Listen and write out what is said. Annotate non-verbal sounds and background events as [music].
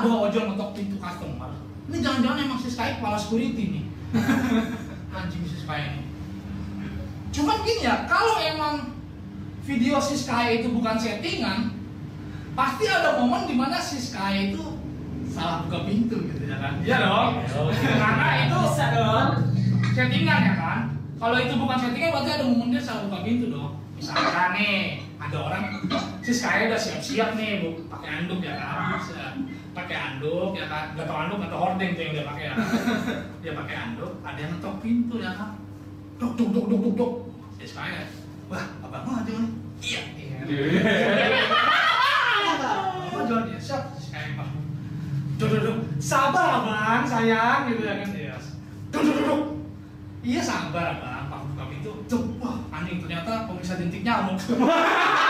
ada ojol ngetok pintu customer. Ini jangan-jangan emang si Sky kepala security nih. [laughs] Anjing si Sky ini. Cuman gini ya kalau emang video si Sky itu bukan settingan pasti ada momen di mana si Sky itu salah buka pintu gitu ya kan? Iya dong. [laughs] karena itu Bisa dong. settingan ya kan? Kalau itu bukan settingan berarti ada momen dia salah buka pintu dong. Misalkan nih ada orang si Sky udah siap-siap nih bu pakai anduk ya kan anduk ya kan? Nggak tahu anduk atau hording tuh yang dia pakai ya. Kan? [laughs] dia pakai anduk ada yang ngetok pintu ya kan? Dok dok dok dok dok dok si Sky ya. Wah abang aja nih iya. Iya. Abang jual dia siap. Si Sky bang duk duk duk. Sabar abang sayang gitu ya kan? Ya duk duk duk iya sabar abang pak buka pintu cuk wah anjing ternyata pemirsa jentik nyamuk [laughs]